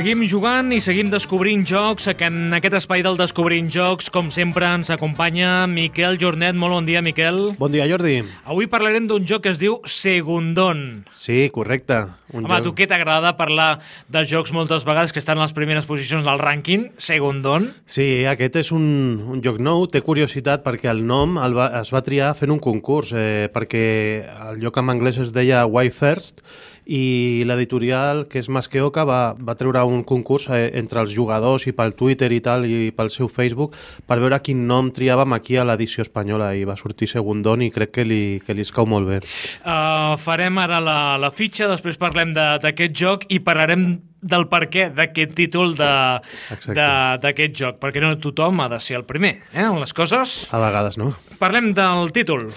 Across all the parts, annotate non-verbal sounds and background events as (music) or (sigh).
Seguim jugant i seguim descobrint jocs. En aquest espai del Descobrint Jocs, com sempre, ens acompanya Miquel Jornet. Molt bon dia, Miquel. Bon dia, Jordi. Avui parlarem d'un joc que es diu Segundon. Sí, correcte. Un Home, joc... tu què t'agrada parlar de jocs moltes vegades que estan a les primeres posicions del rànquing? Segundon? Sí, aquest és un, un joc nou. Té curiositat perquè el nom el va, es va triar fent un concurs, eh, perquè el lloc en anglès es deia Why First, i l'editorial, que és Masqueoca, va, va treure un concurs eh, entre els jugadors i pel Twitter i tal, i pel seu Facebook, per veure quin nom triàvem aquí a l'edició espanyola, i va sortir Segundón i crec que li, que li escau molt bé. Uh, farem ara la, la fitxa, després parlem d'aquest joc i parlarem del per què d'aquest títol d'aquest joc, perquè no tothom ha de ser el primer, eh, en les coses. A vegades no. Parlem del títol.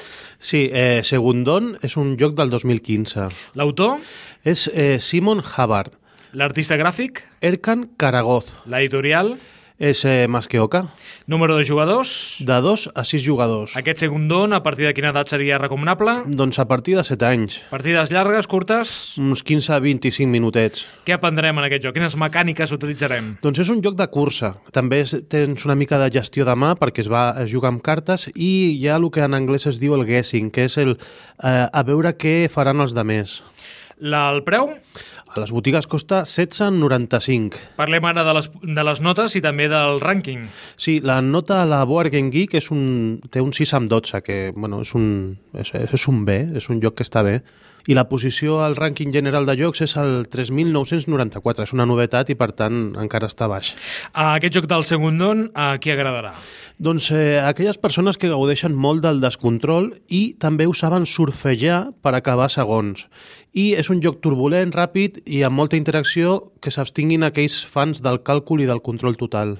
Sí, eh, Segundón és un joc del 2015. L'autor? És eh, Simon Havard. L'artista gràfic? Erkan Karagoz. L'editorial? És eh, Masqueoca. Número de jugadors? De 2 a 6 jugadors. Aquest segundón, a partir de quina edat seria recomanable? Doncs a partir de 7 anys. Partides llargues, curtes? Uns 15 a 25 minutets. Què aprendrem en aquest joc? Quines mecàniques utilitzarem? Doncs és un joc de cursa. També tens una mica de gestió de mà perquè es va jugar amb cartes i hi ha el que en anglès es diu el guessing, que és el eh, a veure què faran els de més. La, el preu? A les botigues costa 16,95. Parlem ara de les, de les notes i també del rànquing. Sí, la nota a la Board Game Geek és un, té un 6 amb 12, que bueno, és, un, és, és un B, és un joc que està bé i la posició al rànquing general de jocs és el 3.994. És una novetat i, per tant, encara està baix. A aquest joc del Segundon, a qui agradarà? Doncs eh, aquelles persones que gaudeixen molt del descontrol i també ho saben surfejar per acabar segons. I és un joc turbulent, ràpid i amb molta interacció que s'abstinguin aquells fans del càlcul i del control total.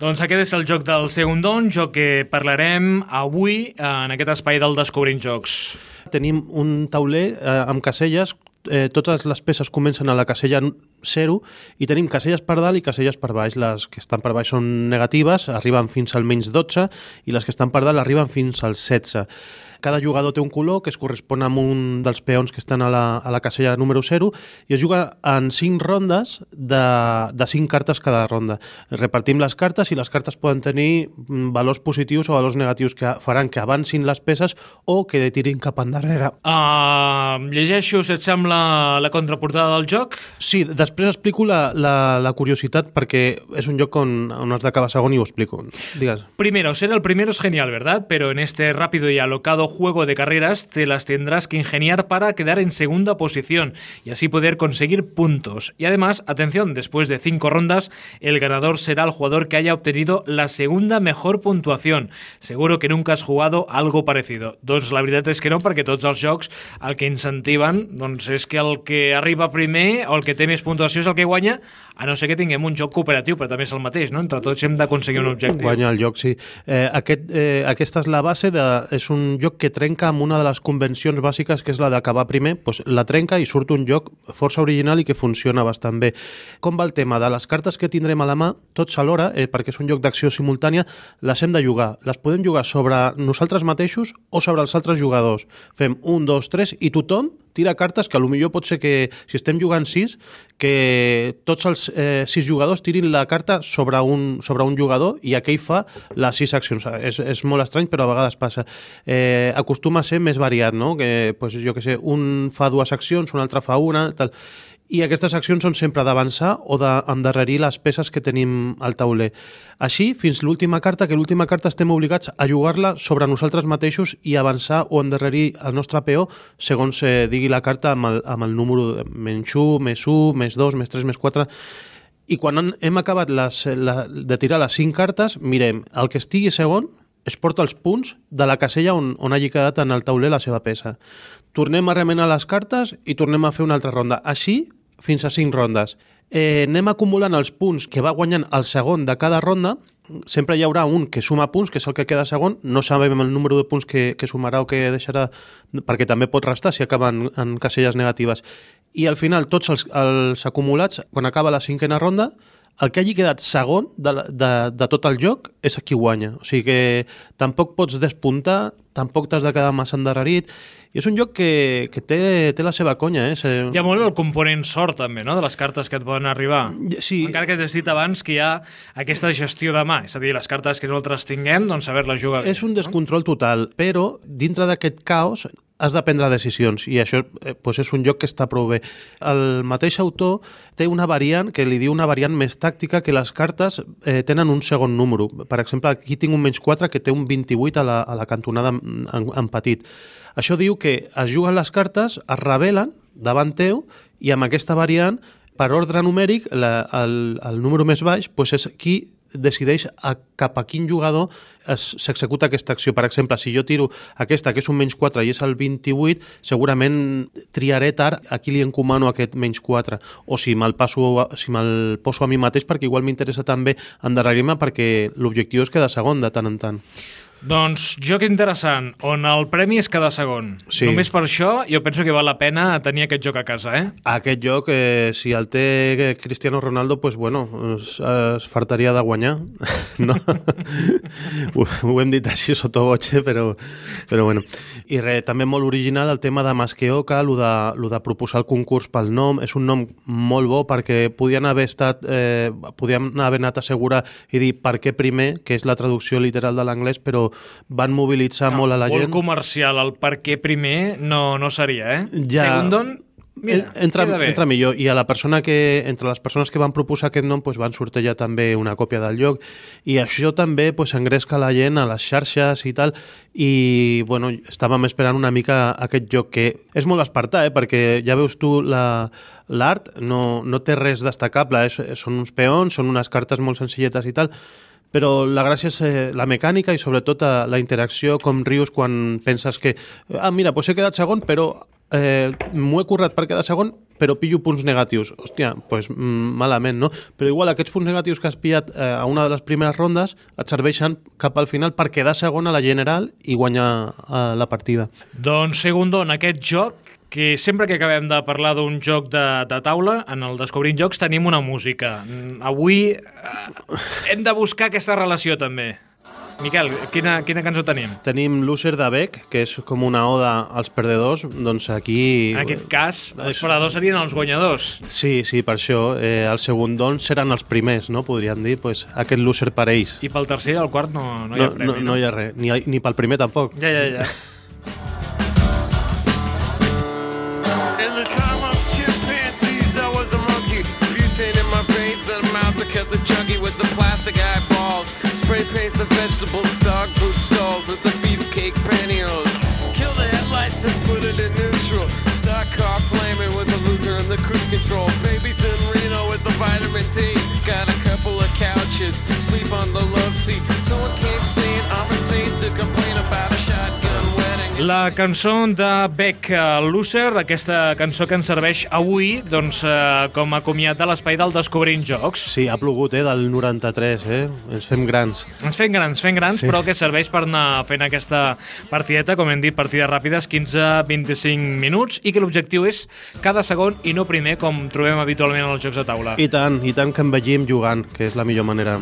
Doncs aquest és el joc del Segundon, joc que parlarem avui en aquest espai del Descobrint Jocs tenim un tauler eh, amb caselles. Eh, totes les peces comencen a la casella 0 i tenim caselles per dalt i caselles per baix. Les que estan per baix són negatives, arriben fins al menys 12 i les que estan per dalt arriben fins al 16. Cada jugador té un color que es correspon amb un dels peons que estan a la, a la casella número 0 i es juga en 5 rondes de, de 5 cartes cada ronda. Repartim les cartes i les cartes poden tenir mm, valors positius o valors negatius que faran que avancin les peces o que tirin cap endarrere. Uh, llegeixo, si et sembla, la contraportada del joc? Sí, després explico la, la, la curiositat perquè és un joc on, on has d'acabar segon i ho explico. Primero, ser el primero es genial, ¿verdad? Pero en este rápido y alocado juego de carreras te las tendrás que ingeniar para quedar en segunda posición y así poder conseguir puntos. Y además, atención, después de cinco rondas, el ganador será el jugador que haya obtenido la segunda mejor puntuación. Seguro que nunca has jugado algo parecido. Doncs la veritat és que no, perquè tots els jocs el que incentiven doncs és que el que arriba primer o el que té més puntuació és el que guanya, a no ser que tinguem un joc cooperatiu, però també és el mateix, no? Entre tots hem d'aconseguir un objectiu. Guanya el joc, sí. Eh, aquest, eh, aquesta és la base, de, és un joc que trenca amb una de les convencions bàsiques, que és la d'acabar primer, doncs la trenca i surt un joc força original i que funciona bastant bé. Com va el tema? De les cartes que tindrem a la mà, tots alhora, eh, perquè és un joc d'acció simultània, les hem de jugar. Les podem jugar sobre nosaltres mateixos o sobre els altres jugadors. Fem un, dos, tres i tothom tira cartes que millor pot ser que, si estem jugant sis, que tots els eh, sis jugadors tirin la carta sobre un, sobre un jugador i aquell fa les sis accions. És, és molt estrany, però a vegades passa. Eh, acostuma a ser més variat, no? Que, pues, jo que sé, un fa dues accions, un altre fa una, tal i aquestes accions són sempre d'avançar o d'endarrerir les peces que tenim al tauler. Així, fins l'última carta, que l'última carta estem obligats a jugar-la sobre nosaltres mateixos i avançar o endarrerir el nostre peó segons eh, digui la carta amb el, amb el número menys 1, més 1, més 2, més 3, més 4... I quan hem acabat les, la, de tirar les 5 cartes, mirem, el que estigui segon es porta els punts de la casella on, on hagi quedat en el tauler la seva peça. Tornem a remenar les cartes i tornem a fer una altra ronda. Així, fins a 5 rondes. Eh, anem acumulant els punts que va guanyant el segon de cada ronda. Sempre hi haurà un que suma punts, que és el que queda segon. No sabem el número de punts que, que sumarà o que deixarà, perquè també pot restar si acaben en caselles negatives. I al final, tots els, els acumulats, quan acaba la cinquena ronda, el que hagi quedat segon de, de, de tot el joc és qui guanya. O sigui que tampoc pots despuntar, tampoc t'has de quedar massa endarrerit. I és un joc que, que té, té la seva conya, eh? Se... Hi ha molt el component sort, també, no?, de les cartes que et poden arribar. Sí. Encara que t'has dit abans que hi ha aquesta gestió de mà, és a dir, les cartes que nosaltres tinguem, doncs saber-les jugar. És un descontrol total, però dintre d'aquest caos has de prendre decisions i això eh, doncs és un joc que està prou bé. El mateix autor té una variant que li diu una variant més tàctica que les cartes eh, tenen un segon número. Per exemple, aquí tinc un menys 4 que té un 28 a la, a la cantonada en, en, petit. Això diu que es juguen les cartes, es revelen davant teu i amb aquesta variant per ordre numèric, la, el, el número més baix doncs és qui decideix a cap a quin jugador s'executa aquesta acció. Per exemple, si jo tiro aquesta, que és un menys 4 i és el 28, segurament triaré tard a qui li encomano aquest menys 4. O si me'l si me'l poso a mi mateix, perquè igual m'interessa també endarrerir-me perquè l'objectiu és quedar segon de tant en tant. Doncs joc interessant, on el premi és cada segon. Sí. Només per això jo penso que val la pena tenir aquest joc a casa, eh? Aquest joc, eh, si el té Cristiano Ronaldo, pues bueno, es, es fartaria de guanyar. (laughs) No? (laughs) ho, ho hem dit així sota voce, però, però bueno. I res, també molt original el tema de Masqueoca, el de, lo de proposar el concurs pel nom. És un nom molt bo perquè podien haver estat, eh, podien haver anat a assegurar i dir per què primer, que és la traducció literal de l'anglès, però van mobilitzar molt a la molt gent. comercial, el per què primer no, no seria, eh? Ja. Segundon, mira, En- entra, entra millor i a la persona que, entre les persones que van proposar aquest nom pues, van sortejar també una còpia del lloc i això també pues, engresca la gent a les xarxes i tal i bueno, estàvem esperant una mica aquest joc que és molt espartà eh? perquè ja veus tu la l'art no, no té res destacable és, són uns peons, són unes cartes molt senzilletes i tal però la gràcia és eh, la mecànica i sobretot eh, la interacció, com rius quan penses que, ah, mira, doncs he quedat segon, però eh, m'ho he currat per quedar segon, però pillo punts negatius. Hòstia, doncs malament, no? Però igual aquests punts negatius que has pillat eh, a una de les primeres rondes et serveixen cap al final per quedar segon a la general i guanyar eh, la partida. Doncs, Segundon, aquest joc que sempre que acabem de parlar d'un joc de, de taula, en el Descobrint Jocs tenim una música. Mm, Avui eh, hem de buscar aquesta relació també. Miquel, quina, quina cançó tenim? Tenim Loser de Beck, que és com una oda als perdedors, doncs aquí... En aquest cas, els perdedors serien els guanyadors. Sí, sí, per això. Eh, els segundons seran els primers, no? Podríem dir, pues, aquest loser per ells. I pel tercer i el quart no, no hi ha premi, no, no hi ha res, ni, ni pel primer tampoc. Ja, ja, ja. Vegetables, La cançó de Beck, uh, Loser, aquesta cançó que ens serveix avui doncs, uh, com a comiat de l'espai del Descobrint Jocs. Sí, ha plogut, eh, del 93, eh? Ens fem grans. Ens fem grans, fem grans, Sí. però que serveix per anar fent aquesta partideta, com hem dit, partides ràpides, 15-25 minuts, i que l'objectiu és cada segon i no primer, com trobem habitualment en els jocs de taula. I tant, i tant que en vegim jugant, que és la millor manera.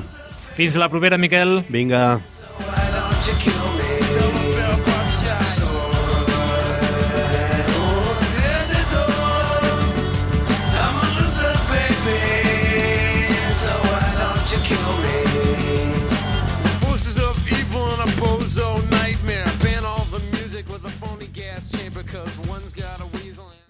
Fins la propera, Miquel. Vinga. Kill